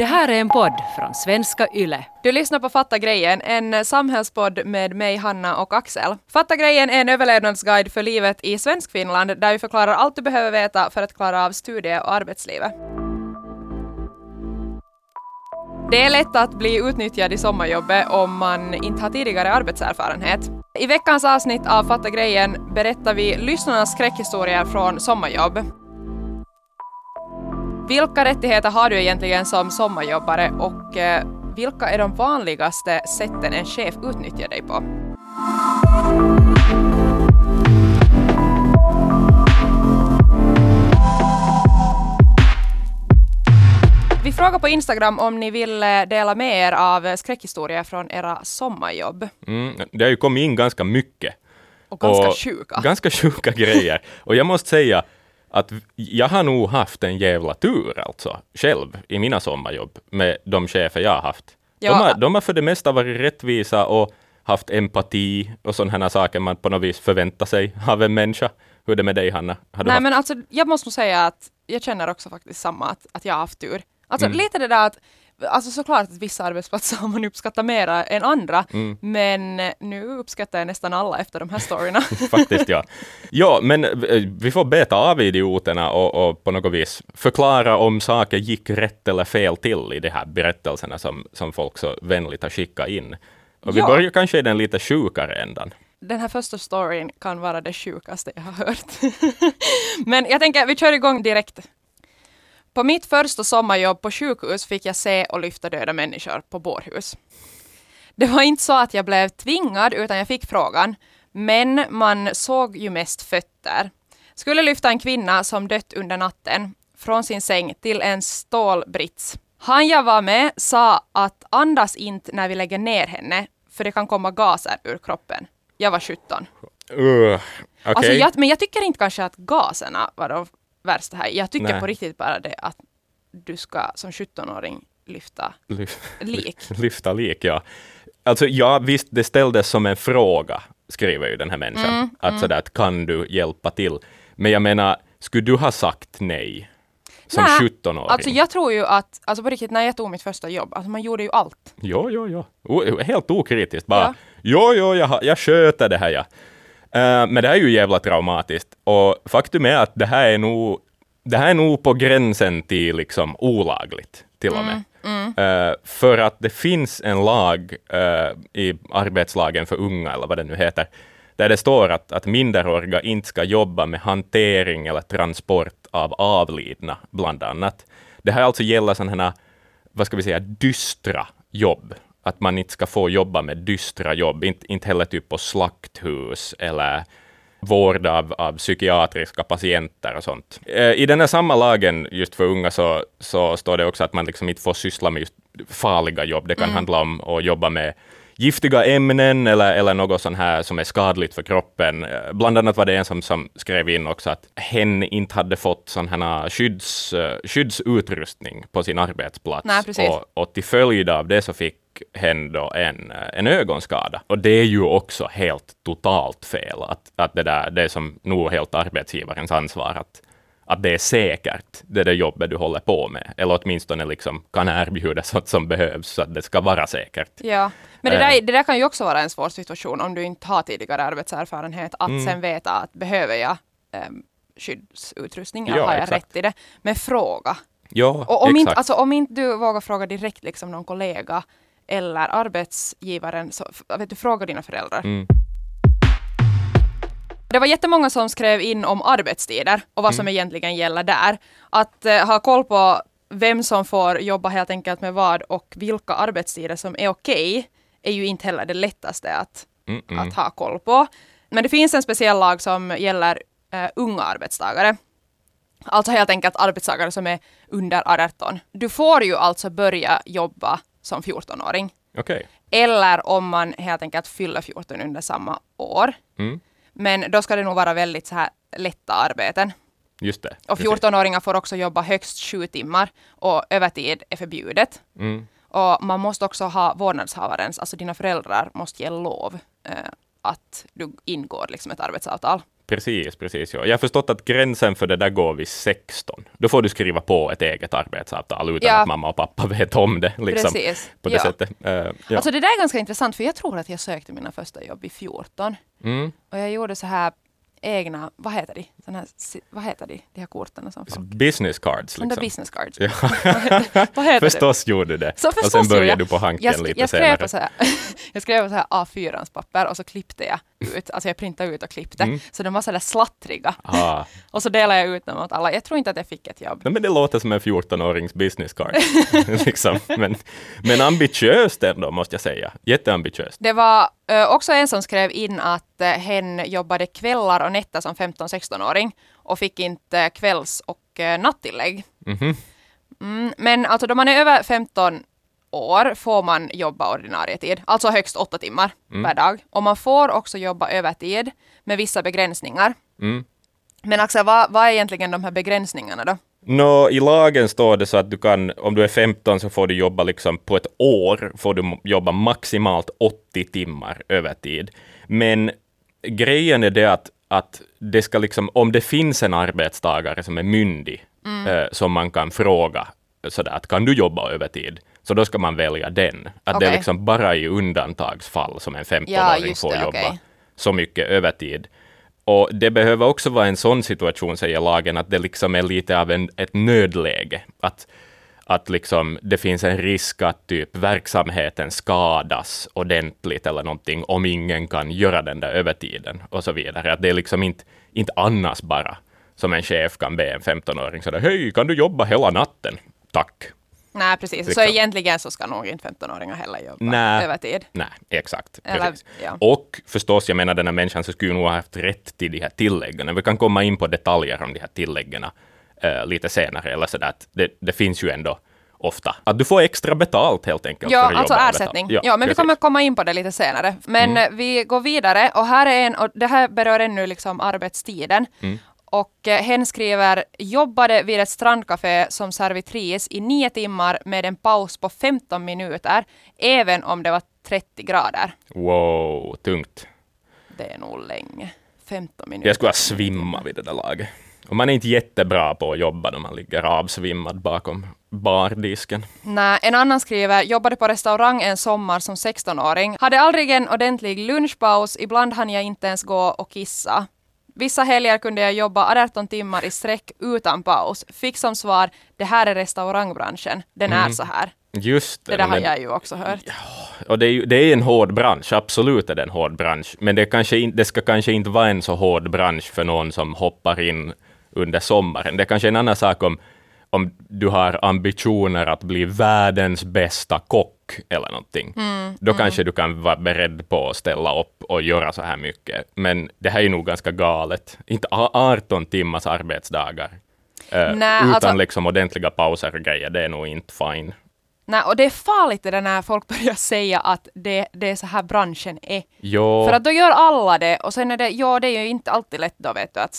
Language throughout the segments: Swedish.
Det här är en podd från svenska YLE. Du lyssnar på Fatta grejen, en samhällspodd med mig, Hanna och Axel. Fatta grejen är en överlevnadsguide för livet i Svenskfinland där vi förklarar allt du behöver veta för att klara av studie och arbetslivet. Det är lätt att bli utnyttjad i sommarjobbet om man inte har tidigare arbetserfarenhet. I veckans avsnitt av Fatta grejen berättar vi lyssnarnas skräckhistorier från sommarjobb. Vilka rättigheter har du egentligen som sommarjobbare och eh, vilka är de vanligaste sätten en chef utnyttjar dig på? Vi frågar på Instagram om ni vill eh, dela med er av skräckhistorier från era sommarjobb. Mm, det har ju kommit in ganska mycket. Och ganska sjuka. Ganska sjuka grejer. Och jag måste säga att jag har nog haft en jävla tur alltså, själv, i mina sommarjobb med de chefer jag har haft. Ja. De, har, de har för det mesta varit rättvisa och haft empati och sådana här saker man på något vis förväntar sig av en människa. Hur är det med dig, Hanna? Har du Nej haft... men alltså jag måste nog säga att jag känner också faktiskt samma, att, att jag har haft tur. Alltså Mm. lite det där att, alltså såklart att vissa arbetsplatser har man uppskattat mera än andra, Mm. men nu uppskattar jag nästan alla efter de här storyna. Faktiskt, ja. Ja, men eh, vi får beta av idioterna och, och på något vis förklara om saker gick rätt eller fel till i de här berättelserna som, som folk så vänligt har skickat in. Och vi Ja. börjar kanske i den lite sjukare ändan. Den här första storyn kan vara det sjukaste jag har hört. men jag tänker, vi kör igång direkt. På mitt första sommarjobb på sjukhus fick jag se och lyfta döda människor på bårhus. Det var inte så att jag blev tvingad utan jag fick frågan. Men man såg ju mest fötter. Skulle lyfta en kvinna som dött under natten från sin säng till en stålbrits. Han jag var med sa att andas inte när vi lägger ner henne för det kan komma gaser ur kroppen. Jag var 17. Uh, Okej. Alltså jag, men jag tycker inte kanske att gaserna var de värsta här. Jag tycker Nej. på riktigt bara det att du ska som 17-åring lyfta Lyf- lik. Lyfta lik, ja. Alltså ja, visst, det ställdes som en fråga, skriver ju den här människan. Mm, att sådär, att kan du hjälpa till? Men jag menar, skulle du ha sagt nej? Som Nej, 17-åring? Alltså jag tror ju att, alltså på riktigt när jag tog mitt första jobb, alltså man gjorde ju allt. Jo, jo, jo. O- helt okritiskt bara. Ja. Jo, jo, jag, jag sköter det här, ja. Eh, men det här är ju jävla traumatiskt. Och faktum är att det här är nog, det här är nog på gränsen till liksom olagligt, till och med. Eh, för att det finns en lag eh, i arbetslagen för unga, eller vad det nu heter, där det står att, att minderåriga inte ska jobba med hantering eller transport av avlidna, bland annat. Det här alltså gäller sådana här, vad ska vi säga, dystra jobb. Att man inte ska få jobba med dystra jobb, inte, inte heller typ på slakthus eller vård av, av psykiatriska patienter och sånt. Eh, I den här samma lagen just för unga så, så står det också att man liksom inte får syssla med farliga jobb. Det kan handla om att jobba med giftiga ämnen eller, eller något sånt här som är skadligt för kroppen. Eh, Bland annat var det en som, som skrev in också att hen inte hade fått sån här skydds, eh, skyddsutrustning på sin arbetsplats. Nej, och, och till följd av det så fick hen då en, eh, en ögonskada. Och det är ju också helt totalt fel. Att, att det, där, det är som nog helt arbetsgivarens ansvar att, att det är säkert, det där jobbet du håller på med. Eller åtminstone liksom kan erbjuda sånt som behövs så att det ska vara säkert. Ja, men det Eh. där, det där kan ju också vara en svår situation om du inte har tidigare arbetserfarenhet, att Mm. sen veta att behöver jag um, skyddsutrustning, Ja, har jag exakt. rätt i det? Men fråga. Ja, Och om inte, exakt. alltså, om inte du vågar fråga direkt liksom någon kollega eller arbetsgivaren, så vet du, fråga dina föräldrar. Mm. Det var jättemånga som skrev in om arbetstider och vad som Mm. egentligen gäller där. Att eh, ha koll på vem som får jobba helt enkelt med vad och vilka arbetstider som är okej är ju inte heller det lättaste att, Mm, mm. att ha koll på. Men det finns en speciell lag som gäller eh, unga arbetstagare. Alltså helt enkelt arbetstagare som är under 18. Du får ju alltså börja jobba som 14-åring. Okej. Eller om man helt enkelt fyller 14 under samma år. Mm. Men då ska det nog vara väldigt så här lätta arbeten. Just det. Och precis. 14-åringar får också jobba högst sju timmar och övertid är förbjudet. Mm. Och man måste också ha vårdnadshavarens, alltså dina föräldrar måste ge lov eh, att du ingår liksom ett arbetsavtal. Precis, precis. Ja. Jag har förstått att gränsen för det där går vid 16. Då får du skriva på ett eget arbetsavtal utan Ja. att mamma och pappa vet om det. Liksom, Precis. På det Ja. sättet. Eh, ja. Alltså det där är ganska intressant för jag tror att jag sökte mina första jobb i 14. mm. Och jag gjorde så här egna, vad heter de? Sån här, vad heter de? De här korten som folk... Business cards där liksom. business cards. Ja. Vad heter det? Förstås gjorde du det. Så och sen började jag. du på hanken Jag, lite jag, skrev senare. på så här, jag skrev på så här A4-ans papper och så klippte jag ut, alltså jag printade ut och klippte. Mm. Så de var så där slattriga. Ah. Och så delade jag ut dem åt alla. Jag tror inte att jag fick ett jobb. Nej, men det låter som en 14-årings business card. liksom. men, men ambitiöst ändå, måste jag säga. Jätteambitiöst. Det var eh, också en som skrev in att uh, hen jobbade kvällar och nätter som 15-16-åring och fick inte kvälls och uh, nattillägg. Mhm. Mm, men alltså då man är över 15 år får man jobba ordinarie tid, alltså högst åtta timmar Mm. per dag. Och man får också jobba övertid med vissa begränsningar. Mm. Men Axel, vad, vad är egentligen de här begränsningarna då? Nå, I lagen står det så att du kan, om du är 15 så får du jobba liksom på ett år, får du jobba maximalt 80 timmar övertid. Men grejen är det att, att det ska liksom, om det finns en arbetstagare som är myndig, eh, som man kan fråga sådär att kan du jobba övertid? Så då ska man välja den. Att det är liksom bara i undantagsfall som en 15-åring Ja, får det, jobba okej. så mycket övertid. Och det behöver också vara en sån situation, säger lagen, att det liksom är lite av en, ett nödläge. Att, att liksom det finns en risk att typ verksamheten skadas ordentligt eller någonting om ingen kan göra den där övertiden och så vidare. Att det är liksom inte, inte annars bara som en chef kan be en 15-åring sådär, hej, kan du jobba hela natten? Tack. Nej, precis. Så Liksom. egentligen så ska nog inte 15-åringar heller jobba Nej. övertid. Nej, exakt. Eller, ja. Och förstås, jag menar den här människan så skulle nog ha haft rätt till de här tilläggen. Vi kan komma in på detaljer om de här tilläggen eh, lite senare. Eller så där, det, det finns ju ändå ofta att du får extra betalt helt enkelt. Ja, alltså ersättning. övertid. Ja, men vi precis. Mm. kommer komma in på det lite senare. Men eh, vi går vidare och här är en, och det här berör ännu liksom arbetstiden. Mm. Och eh, hen skriver, jobbade vid ett strandcafé som servitris i nio timmar med en paus på 15 minuter, även om det var 30 grader. Wow, tungt. Det är nog länge. 15 minuter. Jag skulle ha svimmat vid det där laget. Och man är inte jättebra på att jobba när man ligger avsvimmad bakom bardisken. Nej, en annan skriver, jobbade på restaurang en sommar som 16-åring. Hade aldrig en ordentlig lunchpaus, ibland hann jag inte ens gå och kissa. Vissa helger kunde jag jobba 18 timmar i sträck utan paus. Fick som svar, det här är restaurangbranschen, den är så här. Just det. Det där har jag ju också hört. Och det är, ju, det är en hård bransch, absolut är det en hård bransch, men det, kanske in, det ska kanske inte vara en så hård bransch för någon som hoppar in under sommaren. Det är kanske en annan sak om, om du har ambitioner att bli världens bästa kock eller någonting. Då kanske du kan vara beredd på att ställa upp och göra så här mycket. Men det här är nog ganska galet. Inte a- 18 timmars arbetsdagar. eh, utan alltså- liksom ordentliga pauser och grejer, det är nog inte fine. Nej, och det är farligt det där när folk börjar säga att det, det är så här branschen är. Jo. För att då gör alla det och sen är det, ja det är ju inte alltid lätt då vet du att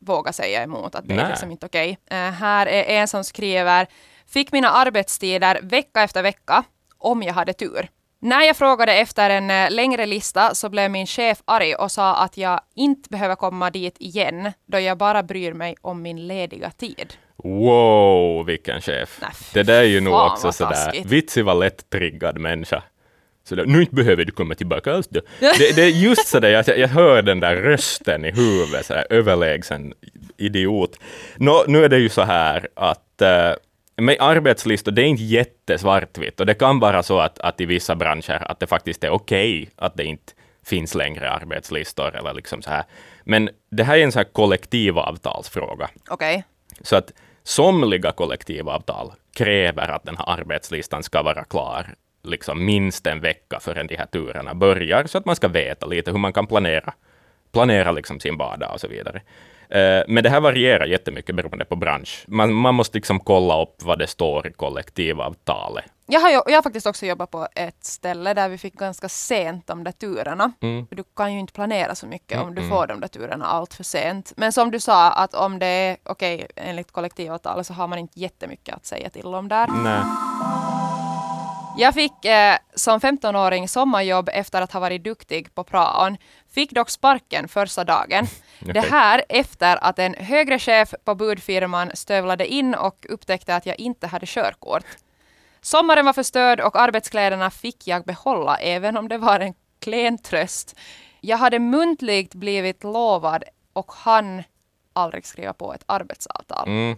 våga säga emot att det är Nej. liksom inte okej. Eh, här är en som skriver, fick mina arbetstider vecka efter vecka om jag hade tur. När jag frågade efter en eh, längre lista så blev min chef arg och sa att jag inte behöver komma dit igen då jag bara bryr mig om min lediga tid. Wow, vilken chef. Fy det där är ju nog också sådär, taskigt. Vitsi var lätt triggad människa. Sådär, nu inte behöver du komma tillbaka alls då. det, det är just sådär, jag, jag hör den där rösten i huvudet, sådär, överlägsen idiot. Nå, nu är det ju så här att eh, med arbetslistor, det är inte jättesvartvitt och det kan vara så att, att i vissa branscher att det faktiskt är okej att det inte finns längre arbetslistor eller liksom så här. Men det här är en sån här kollektivavtalsfråga. Okej. Så att somliga kollektivavtal kräver att den här arbetslistan ska vara klar liksom minst en vecka förrän de här turerna börjar, så att man ska veta lite hur man kan planera, planera liksom sin vardag och så vidare. Eh, Men det här varierar jättemycket beroende på bransch. Man, man måste liksom kolla upp vad det står i kollektivavtalet. Jag har, jag har faktiskt också jobbat på ett ställe där vi fick ganska sent de där turerna. Mm. Du kan ju inte planera så mycket om du får de där turerna allt för sent. Men som du sa, att om det är okej enligt kollektivavtalet så har man inte jättemycket att säga till om där. Nej. Jag fick eh, som 15-åring sommarjobb efter att ha varit duktig på praon. Fick dock sparken första dagen. Det Okej. här efter att en högre chef på budfirman stövlade in och upptäckte att jag inte hade körkort. Sommaren var förstörd och arbetskläderna fick jag behålla även om det var en klen tröst. Jag hade muntligt blivit lovad och han aldrig skriva på ett arbetsavtal. Mm.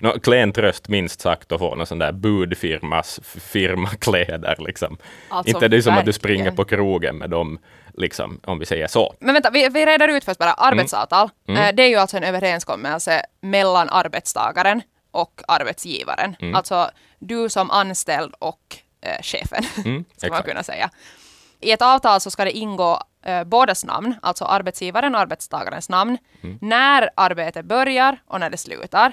Nå, klen tröst minst sagt att få någon sån där budfirmas firmakläder liksom. Alltså, Inte det är som att du springer på krogen med dem, liksom, om vi säger så. Men vänta, vi, vi reder ut först bara. Arbetsavtal. Mm. Eh, det är ju alltså en överenskommelse mellan arbetstagaren och arbetsgivaren. Mm. Alltså du som anställd och eh, chefen, Mm, ska man kunna säga. I ett avtal så ska det ingå eh, bådas namn, alltså arbetsgivaren och arbetstagarens namn, Mm. när arbetet börjar och när det slutar.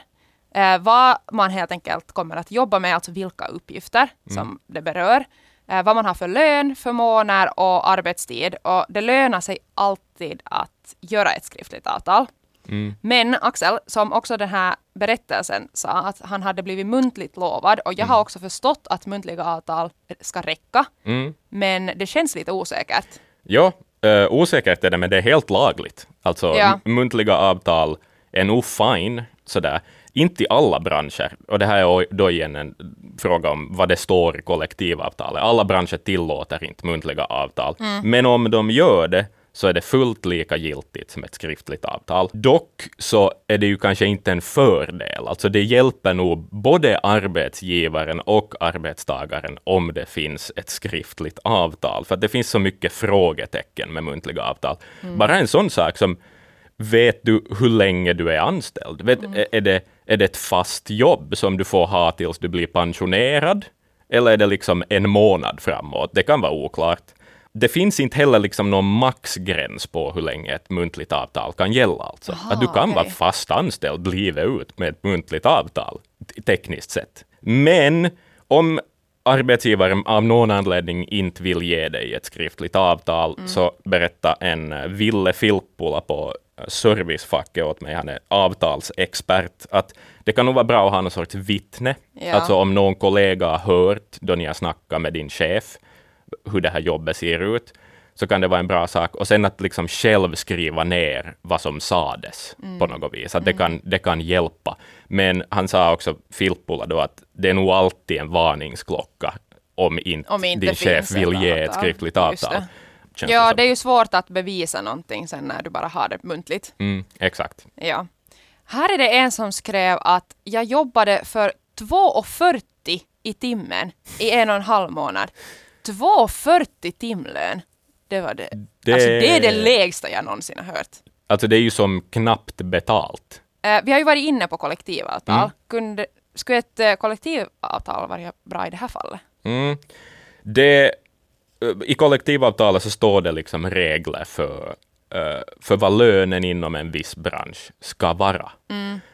Eh, vad man helt enkelt kommer att jobba med, alltså vilka uppgifter Mm. som det berör. Eh, vad man har för lön, förmåner och arbetstid. Och det lönar sig alltid att göra ett skriftligt avtal. Mm. Men Axel, som också den här berättelsen sa, att han hade blivit muntligt lovad och jag har också förstått att muntliga avtal ska räcka. Mm. Men det känns lite osäkert. Ja, eh, osäkert är det, men det är helt lagligt. Alltså Ja. muntliga avtal är nog fine, sådär. Inte i alla branscher. Och det här är då igen en fråga om vad det står i kollektivavtalet. Alla branscher tillåter inte muntliga avtal. Men om de gör det, så är det fullt lika giltigt som ett skriftligt avtal. Dock så är det ju kanske inte en fördel. Alltså det hjälper nog både arbetsgivaren och arbetstagaren om det finns ett skriftligt avtal. För att det finns så mycket frågetecken med muntliga avtal. Bara en sån sak som Vet du hur länge du är anställd? Vet, är, är, det, är det ett fast jobb som du får ha tills du blir pensionerad? Eller är det liksom en månad framåt? Det kan vara oklart. Det finns inte heller liksom någon maxgräns på hur länge ett muntligt avtal kan gälla. Alltså. Aha, att du kan vara okej. fast anställd livet ut med ett muntligt avtal, te- tekniskt sett. Men om arbetsgivaren av någon anledning inte vill ge dig ett skriftligt avtal, Mm. så berätta en eh, Ville Filppula på servicefacket åt mig, han är avtalsexpert, att det kan nog vara bra att ha någon sorts vittne. Ja. Alltså om någon kollega har hört då ni har snackat med din chef, hur det här jobbet ser ut, så kan det vara en bra sak. Och sen att liksom själv skriva ner vad som sades Mm. på något vis. Att det, kan, det kan hjälpa. Men han sa också, Filppula, då att det är nog alltid en varningsklocka om inte, Om inte din chef vill ge ett skriftligt avtal. Det. Känns Ja, som. det är ju svårt att bevisa någonting sen när du bara har det muntligt. Mm, exakt. Ja. Här är det en som skrev att jag jobbade för 2,40 i timmen i en och en halv månad. 2,40 timlön. Det var det. Det- Alltså det är det lägsta jag någonsin har hört. Alltså det är ju som knappt betalt. Eh, vi har ju varit inne på kollektivavtal. Mm. Kunde, skulle ett eh, kollektivavtal vara bra i det här fallet? Mm. Det, I kollektivavtalet så står det liksom regler för, eh, för vad lönen inom en viss bransch ska vara.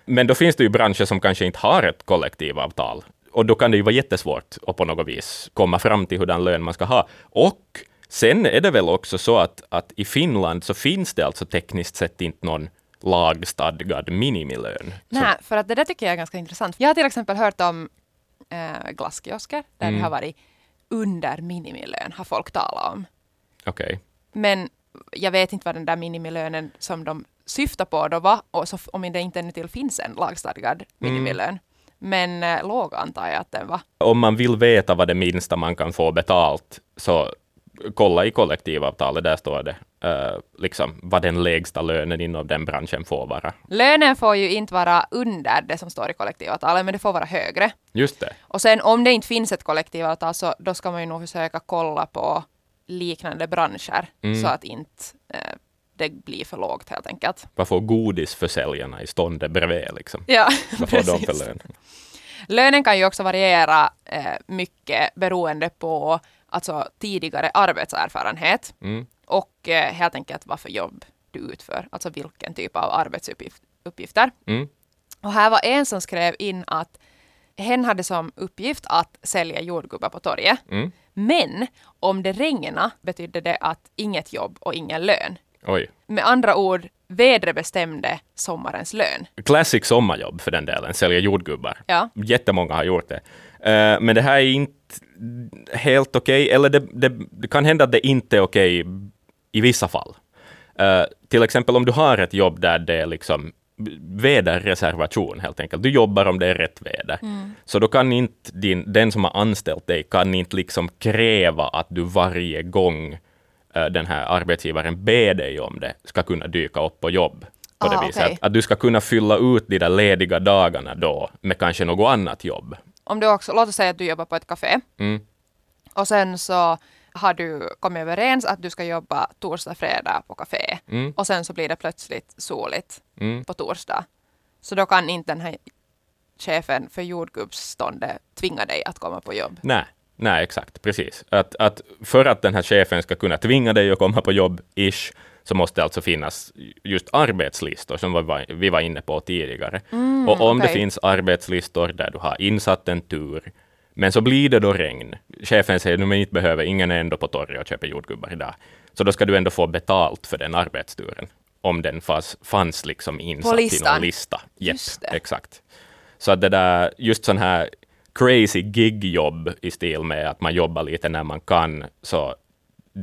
Men då finns det ju branscher som kanske inte har ett kollektivavtal. Och då kan det ju vara jättesvårt att på något vis komma fram till hurdan lön man ska ha. Och sen är det väl också så att, att i Finland så finns det alltså tekniskt sett inte någon lagstadgad minimilön. Så- Nej, för att det där tycker jag är ganska intressant. Jag har till exempel hört om eh, glasskiosker där Mm. det har varit under minimilön, har folk talat om. Okej. Men jag vet inte vad den där minimilönen som de syftar på då var, och så, om det inte ännu till finns en lagstadgad minimilön. Men eh, låg antar jag att den var. om man vill veta vad det minsta man kan få betalt, så kolla i kollektivavtalet, där står det eh, liksom vad den lägsta lönen inom den branschen får vara. Lönen får ju inte vara under det som står i kollektivavtalet, men det får vara högre. Just det. Och sen om det inte finns ett kollektivavtal så då ska man ju nog försöka kolla på liknande branscher Mm. så att inte eh, det blir för lågt helt enkelt. Vad får godisförsäljarna i ståndet bredvid? Liksom? Ja, Vad får de för lön? Lönen kan ju också variera eh, mycket beroende på alltså, tidigare arbetserfarenhet Mm. och eh, helt enkelt vad för jobb du utför, alltså vilken typ av arbetsuppgifter. Mm. Och här var en som skrev in att hen hade som uppgift att sälja jordgubbar på torget. Mm. Men om det regnade betydde det att inget jobb och ingen lön. Oj. Med andra ord, vädret bestämde sommarens lön. Classic sommarjobb för den delen, sälja jordgubbar. Ja. Jättemånga har gjort det. Eh, men det här är inte helt okej, eller det, det, det kan hända att det inte är okej i vissa fall. Eh, till exempel om du har ett jobb där det är liksom väderreservation helt enkelt. Du jobbar om det är rätt väder. Så då kan inte din, den som har anställt dig kan inte liksom kräva att du varje gång eh, den här arbetsgivaren ber dig om det ska kunna dyka upp på jobb. På Ah, det viset. okej. Att, att du ska kunna fylla ut de där lediga dagarna då med kanske något annat jobb. Om du också, låt oss säga att du jobbar på ett café Mm. och sen så har du kommit överens att du ska jobba torsdag, fredag på café Mm. och sen så blir det plötsligt soligt Mm. på torsdag. Så då kan inte den här chefen för jordgubbsståndet tvinga dig att komma på jobb. Nej, nej, exakt, precis. Att, att för att den här chefen ska kunna tvinga dig att komma på jobb, ish, så måste det alltså finnas just arbetslistor, som vi var, vi var inne på tidigare. och om det okej. finns arbetslistor där du har insatt en tur, men så blir det då regn. Chefen säger att du inte behöver, ingen är ändå på torget och köper jordgubbar idag. Så då ska du ändå få betalt för den arbetsturen, om den fanns, fanns liksom insatt i någon lista. Det. exakt. Så att det där, just sån här crazy gigjobb i stil med att man jobbar lite när man kan, så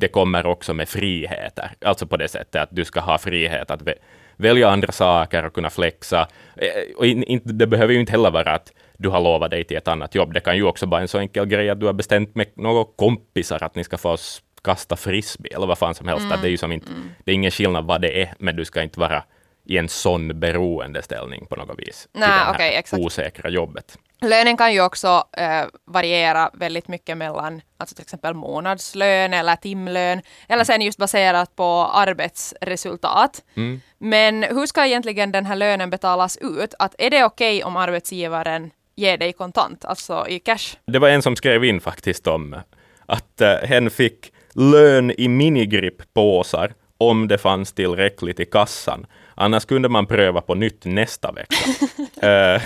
det kommer också med friheter. Alltså på det sättet att du ska ha frihet att vä- välja andra saker och kunna flexa. Eh, Och in, in, det behöver ju inte heller vara att du har lovat dig till ett annat jobb. Det kan ju också vara en så enkel grej att du har bestämt med några kompisar att ni ska få kasta frisbee eller vad fan som helst. Att det, är ju som inte, det är ingen skillnad vad det är, men du ska inte vara i en sån beroendeställning på något vis. till Nej, det här exakt. osäkra jobbet. Lönen kan ju också eh, variera väldigt mycket mellan alltså till exempel månadslön eller timlön eller sen just baserat på arbetsresultat. Mm. Men hur ska egentligen den här lönen betalas ut? Att är det okej om arbetsgivaren ger dig kontant, alltså i cash? Det var en som skrev in faktiskt om att uh, hen fick lön i minigripp-påsar om det fanns tillräckligt i kassan. Annars kunde man pröva på nytt nästa vecka. Eh,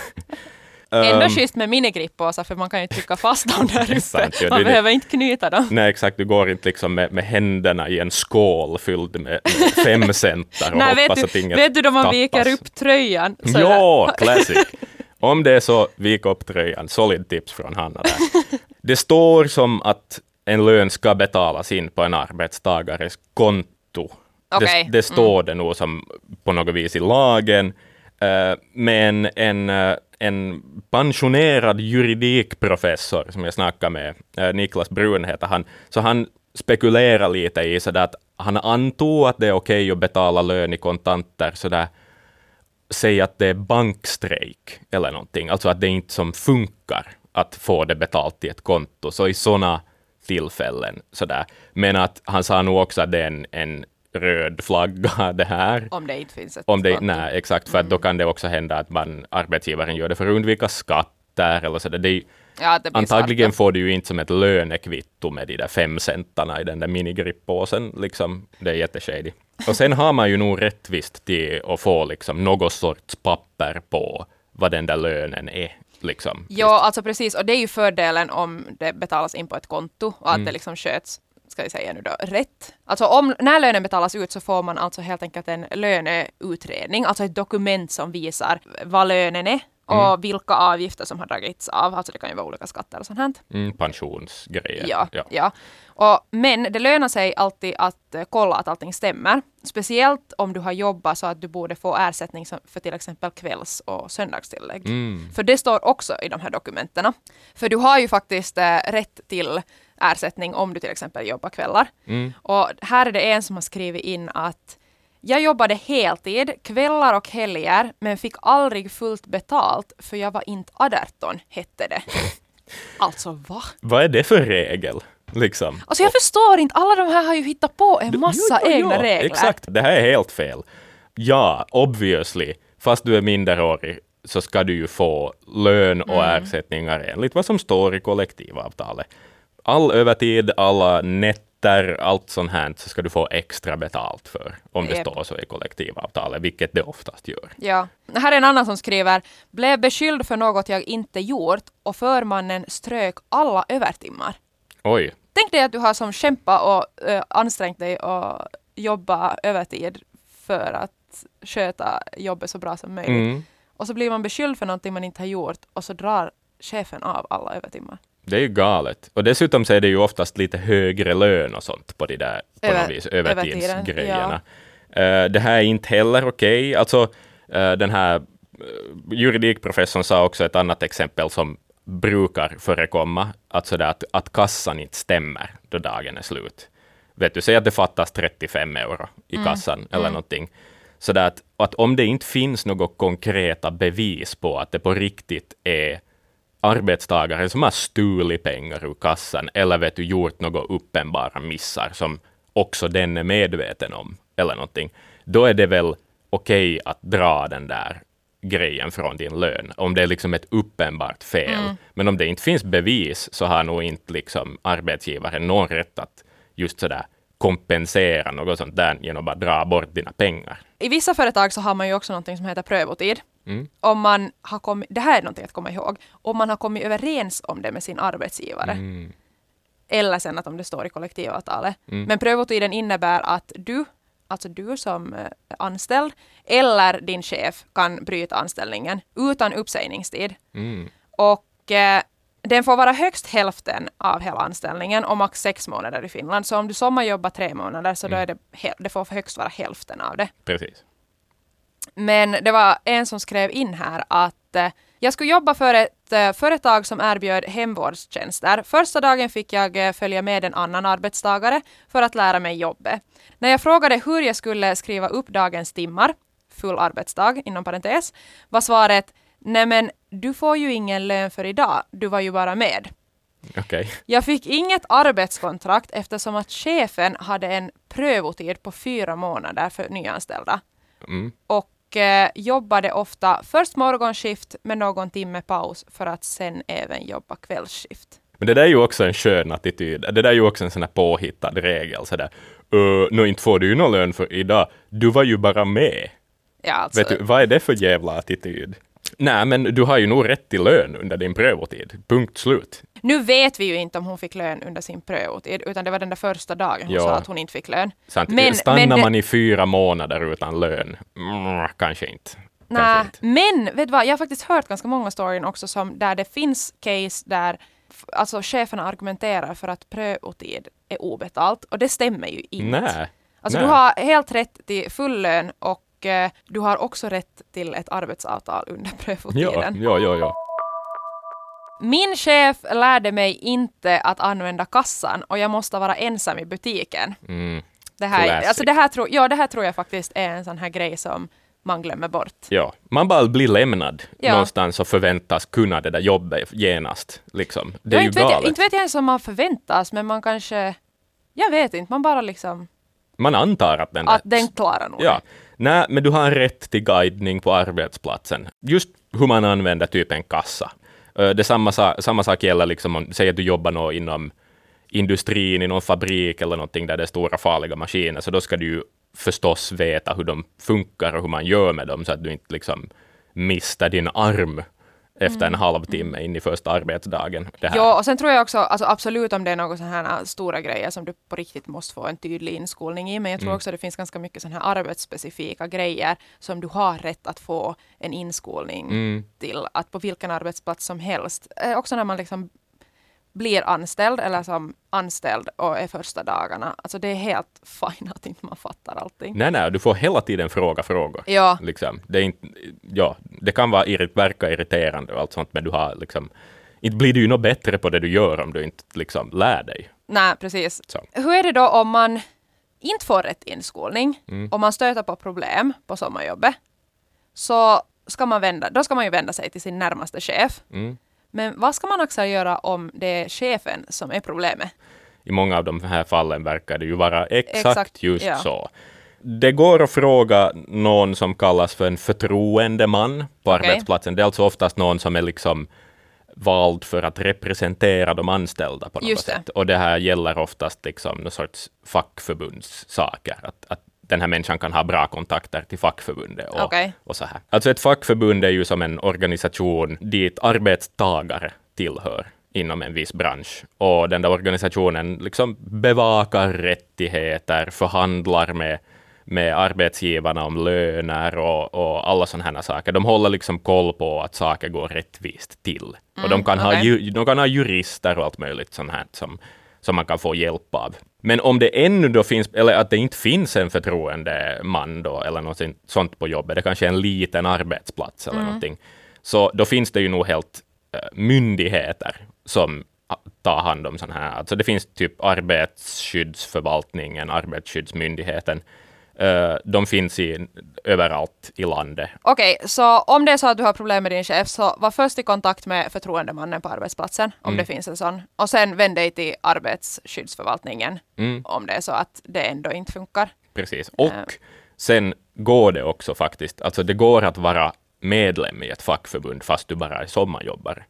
Ändå ehm, schysst med minigrippåsar för man kan ju trycka fast dem där uppe. sant, ja, man det. behöver inte knyta dem. Nej, exakt. Du går inte liksom med, med händerna i en skål fylld med fem centar och Nej, vet, hoppas att du, inget vet du då man tappas. viker upp tröjan? så Ja, classic. Om det är så, vik upp tröjan. Solid tips från Hanna där. Det står som att en lön ska betalas in på en arbetstagares konto. Okej, Det, det står det nog som på något vis i lagen. Eh, men en, eh, en pensionerad juridikprofessor som jag snackade med, eh, Niklas Brun heter han, så han spekulerar lite i sådär att han antog att det är okej att betala lön i kontanter sådär säg att det är bankstrejk eller någonting, alltså att det inte som funkar att få det betalt i ett konto, så i sådana tillfällen sådär. Men att han sa nog också att det är en, en röd flagga det här. Om det inte finns ett Om det, nej, exakt, för att då kan det också hända att man, arbetsgivaren gör det för att undvika skatter eller sådär. Det Ja, det blir antagligen får du ju inte som ett lönekvitto med de där fem centarna i den där minigrippåsen. Liksom, det är jätteshady. Och sen har man ju nog rättvist till att få liksom något sorts papper på vad den där lönen är. Liksom. Ja, alltså precis. Och det är ju fördelen om det betalas in på ett konto och att Mm. det liksom sköts, ska vi säga nu då, rätt. Alltså om, när lönen betalas ut så får man alltså helt enkelt en löneutredning, alltså ett dokument som visar vad lönen är och Mm. vilka avgifter som har dragits av. Alltså det kan ju vara olika skatter och sånt här. Mm, pensionsgrejer. Ja, ja. Och, men det lönar sig alltid att eh, kolla att allting stämmer. Speciellt om du har jobbat så att du borde få ersättning för till exempel kvälls och söndagstillägg. Mm. För det står också i de här dokumenten. För du har ju faktiskt eh, rätt till ersättning om du till exempel jobbar kvällar. Mm. Och här är det en som har skrivit in att jag jobbade heltid, kvällar och helger, men fick aldrig fullt betalt för jag var inte 18, hette det. Alltså va? Vad är det för regel? Liksom? Alltså jag förstår inte, alla de här har ju hittat på en massa Jo, jo, egna jo, regler. Exakt, det här är helt fel. Ja, obviously, fast du är minderårig så ska du ju få lön och Mm. ersättningar enligt vad som står i kollektivavtalet. All övertid, alla nätter, allt sånt här så ska du få extra betalt för, om det Japp. står så i kollektivavtalet, vilket det oftast gör. Ja. Här är en annan som skriver, blev beskylld för något jag inte gjort och förmannen strök alla övertimmar. Oj, Tänk dig att du har som kämpat och äh, ansträngt dig och jobba övertid för att sköta jobbet så bra som möjligt. mm. Och så blir man beskylld för någonting man inte har gjort och så drar chefen av alla övertimmar. Det är ju galet. Och dessutom så är det ju oftast lite högre lön och sånt på de där på Över- något vis, övertidsgrejerna. Eh, det här är inte heller okej. Alltså, eh, den här uh, juridikprofessorn sa också ett annat exempel som brukar förekomma, att, sådär att, att kassan inte stämmer då dagen är slut. Vet du, säg att det fattas 35 euro i kassan eller någonting. Så att, att om det inte finns några konkreta bevis på att det på riktigt är arbetstagare som har stulit pengar ur kassan eller vet du, gjort några uppenbara missar som också den är medveten om eller någonting, då är det väl okej att dra den där grejen från din lön, om det är liksom ett uppenbart fel. Men om det inte finns bevis så har nog inte liksom arbetsgivaren någon rätt att just sådär kompensera något sånt där genom att dra bort dina pengar. I vissa företag så har man ju också någonting som heter prövotid. Mm. Om man har kommit, det här är någonting att komma ihåg, om man har kommit överens om det med sin arbetsgivare. Mm. Eller sen att om det står i kollektivavtalet. Men prövotiden innebär att du, alltså du som eh, anställd, eller din chef kan bryta anställningen utan uppsägningstid. Mm. Och eh, den får vara högst hälften av hela anställningen och max sex månader i Finland. Så om du sommarjobbar tre månader så då är det, det får högst vara hälften av det. Precis. Men det var en som skrev in här att eh, jag skulle jobba för ett eh, företag som erbjöd hemvårdstjänster. Första dagen fick jag eh, följa med en annan arbetstagare för att lära mig jobbet. När jag frågade hur jag skulle skriva upp dagens timmar, full arbetsdag inom parentes, var svaret Nej men du får ju ingen lön för idag, du var ju bara med. Okej. Jag fick inget arbetskontrakt eftersom att chefen hade en prövotid på fyra månader för nyanställda Mm. och eh, jobbade ofta först morgonskift med någon timme paus för att sen även jobba kvällsskift. Men det där är ju också en skön attityd. Det där är ju också en sån här påhittad regel. Så där, uh, nå inte får du ju någon lön för idag. Du var ju bara med. Ja, alltså, Vet du, vad är det för jävla attityd? Nej, men du har ju nog rätt till lön under din prövotid. Punkt slut. Nu vet vi ju inte om hon fick lön under sin prövotid, utan det var den där första dagen hon Ja. sa att hon inte fick lön. Sant? Men- Stannar men man i fyra månader utan lön? Mm, kanske inte. Nej, men vet du vad, jag har faktiskt hört ganska många storyn också som där det finns case där alltså cheferna argumenterar för att prövotid är obetalt och det stämmer ju inte. Nej. Alltså Nej. du har helt rätt till full lön och eh, du har också rätt till ett arbetsavtal under Ja, prövotiden. ja, ja, ja. Min chef lärde mig inte att använda kassan och jag måste vara ensam i butiken. Mm. Det här, Classic. alltså det här, tro, ja, det här tror jag faktiskt är en sån här grej som man glömmer bort. Ja, man bara blir lämnad Ja. någonstans och förväntas kunna det där jobbet genast. Liksom. Det är Ja, ju inte, vet jag, galet. inte vet jag ens om man förväntas, men man kanske... Jag vet inte, man bara liksom... Man antar att den Att den klarar nog Ja. Nej, men du har rätt till guidning på arbetsplatsen. Just hur man använder typ en kassa. Eh, det samma, samma sak gäller liksom om, säg att du jobbar nå inom industrin, i någon fabrik eller någonting där det är stora farliga maskiner, så då ska du ju förstås veta hur de funkar och hur man gör med dem, så att du inte liksom mister din arm efter en halvtimme in i första arbetsdagen. Ja, och sen tror jag också, alltså absolut om det är några sådana här stora grejer som du på riktigt måste få en tydlig inskolning i, men jag tror Mm. också det finns ganska mycket sådana här arbetsspecifika grejer som du har rätt att få en inskolning Mm. till, att på vilken arbetsplats som helst. Eh, också när man liksom blir anställd eller som anställd och är första dagarna. Alltså det är helt fine att inte man fattar allting. Nej, nej, du får hela tiden fråga frågor. Ja, Liksom. Det, är inte, ja, det kan vara verka irriterande och allt sånt, men du har liksom, inte blir du ju något bättre på det du gör om du inte liksom lär dig. nej precis. Så. Hur är det då om man inte får rätt inskolning, Mm. om man stöter på problem på sommarjobbet, så ska man vända, då ska man ju vända sig till sin närmaste chef. Mm. Men vad ska man också göra om det är chefen som är problemet? I många av de här fallen verkar det ju vara exakt, Exakt, just ja. så. Det går att fråga någon som kallas för en förtroendeman på Okej. arbetsplatsen. Det är alltså oftast någon som är liksom vald för att representera de anställda på något sätt. Och det här gäller oftast liksom någon sorts fackförbundssaker. Att, att den här människan kan ha bra kontakter till fackförbundet och, Okej. och så här. Alltså ett fackförbund är ju som en organisation dit arbetstagare tillhör inom en viss bransch. Och den där organisationen liksom bevakar rättigheter, förhandlar med med arbetsgivarna om löner och, och alla sådana här saker. De håller liksom koll på att saker går rättvist till. och de kan, ha, okej. ju, de kan ha jurister och allt möjligt sånt här som, som man kan få hjälp av. Men om det ännu då finns, eller att det inte finns en förtroendeman då, eller något sånt på jobbet, det kanske är en liten arbetsplats eller någonting, så då finns det ju nog helt eh, myndigheter som tar hand om sådana här, alltså det finns typ arbetsskyddsförvaltningen, arbetsskyddsmyndigheten, de finns i, överallt i landet. Okej, så om det är så att du har problem med din chef, så var först i kontakt med förtroendemannen på arbetsplatsen, om det finns en sån. Och sen vänd dig till arbetsskyddsförvaltningen, Mm. om det är så att det ändå inte funkar. Precis. Och sen går det också faktiskt, alltså det går att vara medlem i ett fackförbund fast du bara är sommarjobbare.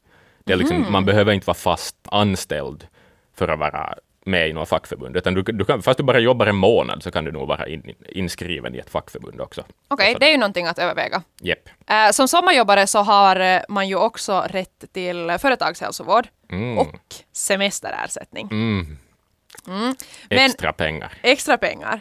Det är liksom, Man behöver inte vara fast anställd för att vara med i något fackförbund, utan du, du kan, fast du bara jobbar en månad så kan du nog vara in, inskriven i ett fackförbund också. Okej, så- det är ju någonting att överväga. Jepp. Eh, som sommarjobbare så har eh, man ju också rätt till företagshälsovård Mm. och semesterersättning. Mm. Men- Extra pengar. Extra pengar.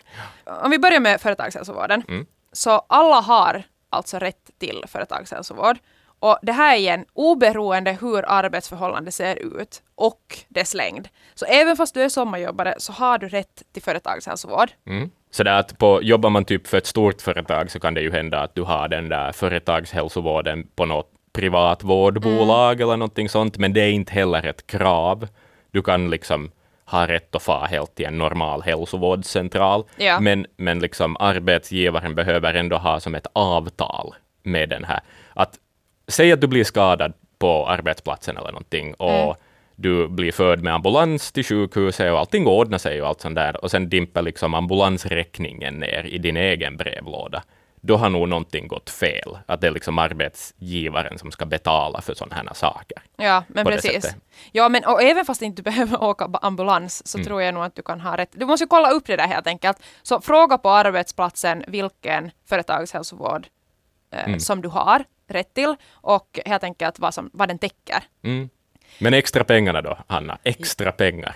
Om vi börjar med företagshälsovården. Mm. Så alla har alltså rätt till företagshälsovård. Och det här är igen oberoende hur arbetsförhållandet ser ut och dess längd. Så även fast du är sommarjobbare så har du rätt till företagshälsovård. Mm. Så där att på, jobbar man typ för ett stort företag så kan det ju hända att du har den där företagshälsovården på något privat vårdbolag Mm. eller någonting sånt, men det är inte heller ett krav. Du kan liksom ha rätt att få helt till en normal hälsovårdscentral, Ja. men, men liksom arbetsgivaren behöver ändå ha som ett avtal med den här. Att, säg att du blir skadad på arbetsplatsen eller någonting och Mm. du blir förd med ambulans till sjukhuset och allting ordnar sig och allt sånt där och sen dimper liksom ambulansräkningen ner i din egen brevlåda. Då har nog någonting gått fel. Att det är liksom arbetsgivaren som ska betala för sådana här saker. Ja, men precis. Ja, men och även fast inte du behöver åka ambulans så Mm. tror jag nog att du kan ha rätt. Du måste kolla upp det där helt enkelt. Så fråga på arbetsplatsen vilken företagshälsovård eh, Mm. som du har rätt till och helt enkelt vad, som, vad den täcker. Mm. Men extra pengarna då, Hanna? Extra pengar.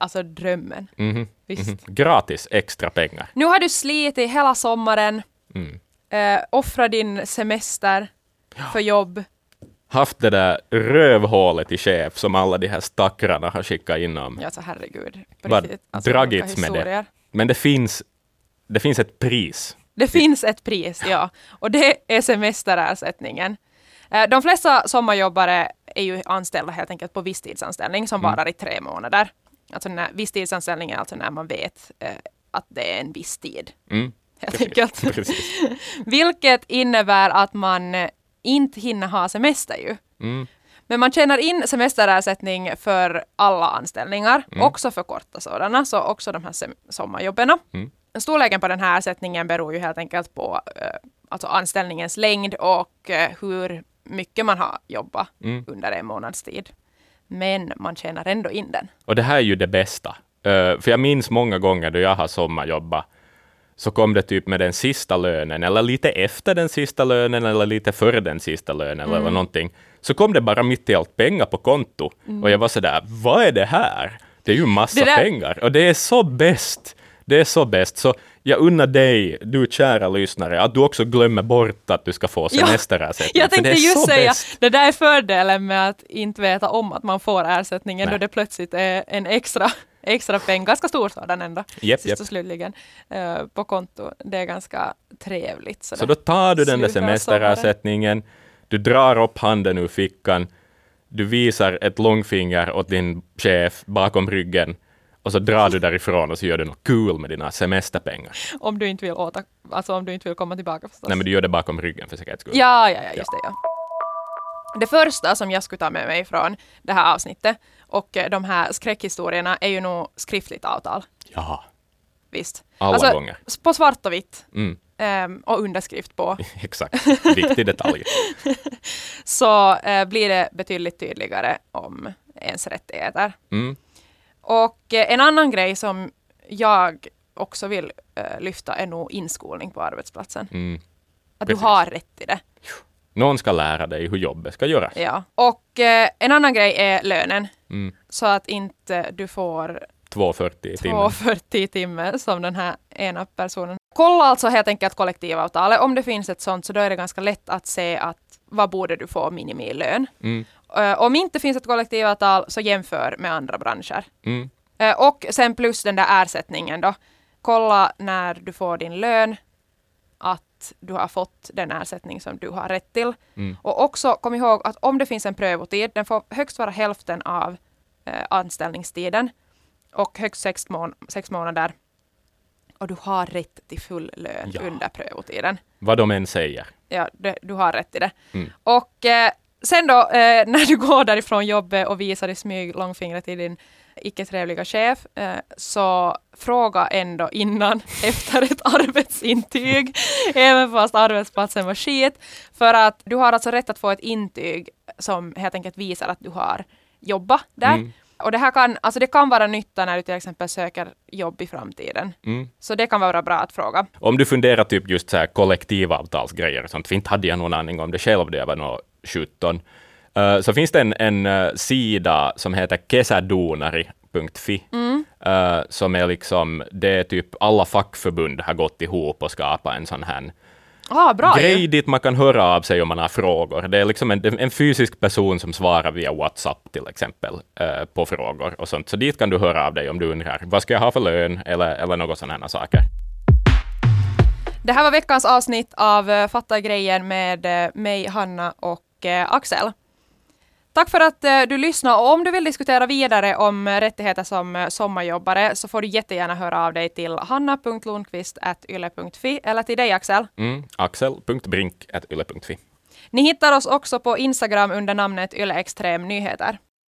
Alltså drömmen. Mhm, Visst. mhm. Gratis extra pengar. Nu har du slitit hela sommaren, Mm. eh, offra din semester för jobb. Haft det där rövhålet i chef som alla de här stackarna har skickat in om. Ja, så herregud. Alltså, dragits med det. Men det finns, det finns ett pris. Det finns ett pris, ja. Och det är semesterersättningen. Eh, De flesta sommarjobbare är ju anställda helt enkelt på visstidsanställning som Mm. varar i tre månader. Alltså när, visstidsanställning är alltså när man vet eh, att det är en viss tid. Mm. Helt enkelt. Vilket innebär att man inte hinner ha semester ju. Mm. Men man tjänar in semesterersättning för alla anställningar, Mm. också för korta sådana, så också de här sommarjobben. Mm. Storleken på den här ersättningen beror ju helt enkelt på eh, alltså anställningens längd och eh, hur mycket man har jobbat Mm. under en månads tid. Men man tjänar ändå in den. Och det här är ju det bästa. Eh, för jag minns många gånger då jag har sommarjobbat, så kom det typ med den sista lönen, eller lite efter den sista lönen, eller lite före den sista lönen, Mm. eller någonting. Så kom det bara mitt i allt pengar på konto. Och jag var sådär, vad är det här? Det är ju massa där- pengar. Och det är så bäst. Det är så bäst. Så jag unnar dig, du kära lyssnare, att du också glömmer bort att du ska få Ja, semesterersättning. Jag för det tänkte just så säga, bäst. det där är fördelen med att inte veta om att man får ersättningen Nej. då det plötsligt är en extra, extra peng, ganska stor sådan ändå, Japp, sist och slutligen, eh, på konto. Det är ganska trevligt. Så då tar du den där semesterersättningen, du drar upp handen ur fickan, du visar ett långfinger åt din chef bakom ryggen och så drar du därifrån och så gör du något kul med dina semesterpengar. Om du inte vill åta, alltså om du inte vill komma tillbaka förstås. Nej, men du gör det bakom ryggen för säkerhets skull. Ja, ja, ja, just det ja. Det första som jag skulle ta med mig från det här avsnittet och eh, de här skräckhistorierna är ju nog skriftligt avtal. Ja, Visst. alla gånger. s- På svart och vitt. Mm, ehm, och underskrift på. exakt. Viktig detalj. så eh, blir det betydligt tydligare om ens rättigheter. Mm, Och eh, en annan grej som jag också vill eh, lyfta är nog inskolning på arbetsplatsen. mm. Att Precis. du har rätt till det. Någon ska lära dig hur jobbet ska göras. Ja. Och eh, en annan grej är lönen. Mm. Så att inte du får 2,40 i timmen. 2,40 i timmen som den här ena personen. kolla alltså helt enkelt kollektivavtalet. Om det finns ett sånt så då är det ganska lätt att se att vad borde du få minimilön. Mm. Uh, om inte finns ett kollektivavtal så jämför med andra branscher. Mm. Uh, och sen plus den där ersättningen då. Kolla när du får din lön att du har fått den ersättning som du har rätt till. Mm. Och också kom ihåg att om det finns en prövotid, den får högst vara hälften av eh, anställningstiden och högst sex, mån sex månader. Och du har rätt till full lön Ja. under prövotiden. Vad de än säger. Ja, det, du har rätt till det. Mm. Och eh, sen då, eh, när du går därifrån jobbet och visar i smyg långfingret till din icke trevliga chef, eh, så fråga ändå innan efter ett arbetsintyg, även fast arbetsplatsen var skit. För att du har alltså rätt att få ett intyg som helt enkelt visar att du har jobbat där. Mm. Och det här kan, alltså det kan vara nytta när du till exempel söker jobb i framtiden. Mm. Så det kan vara bra att fråga. Om du funderar typ just så här kollektivavtalsgrejer och sånt, för inte hade jag någon aning om det själv jag var nå 17, eh, så finns det en, en eh, sida som heter kesadonari.fi, eh, som är liksom, det är typ alla fackförbund har gått ihop och skapat en sån här Ah, bra ju. grej dit man kan höra av sig om man har frågor. Det är liksom en, en fysisk person som svarar via WhatsApp till exempel eh, på frågor och sånt. Så dit kan du höra av dig om du undrar vad ska jag ha för lön eller, eller något sådana här saker. Det här var veckans avsnitt av Fatta grejen med mig, Hanna och eh, Axel. Tack för att eh, du lyssnade och om du vill diskutera vidare om eh, rättigheter som sommarjobbare så får du jättegärna höra av dig till hanna.lundqvist.yle.fi eller till dig Axel. Mm. Axel.brink.yle.fi. Ni hittar oss också på Instagram under namnet Yle Extrem Nyheter.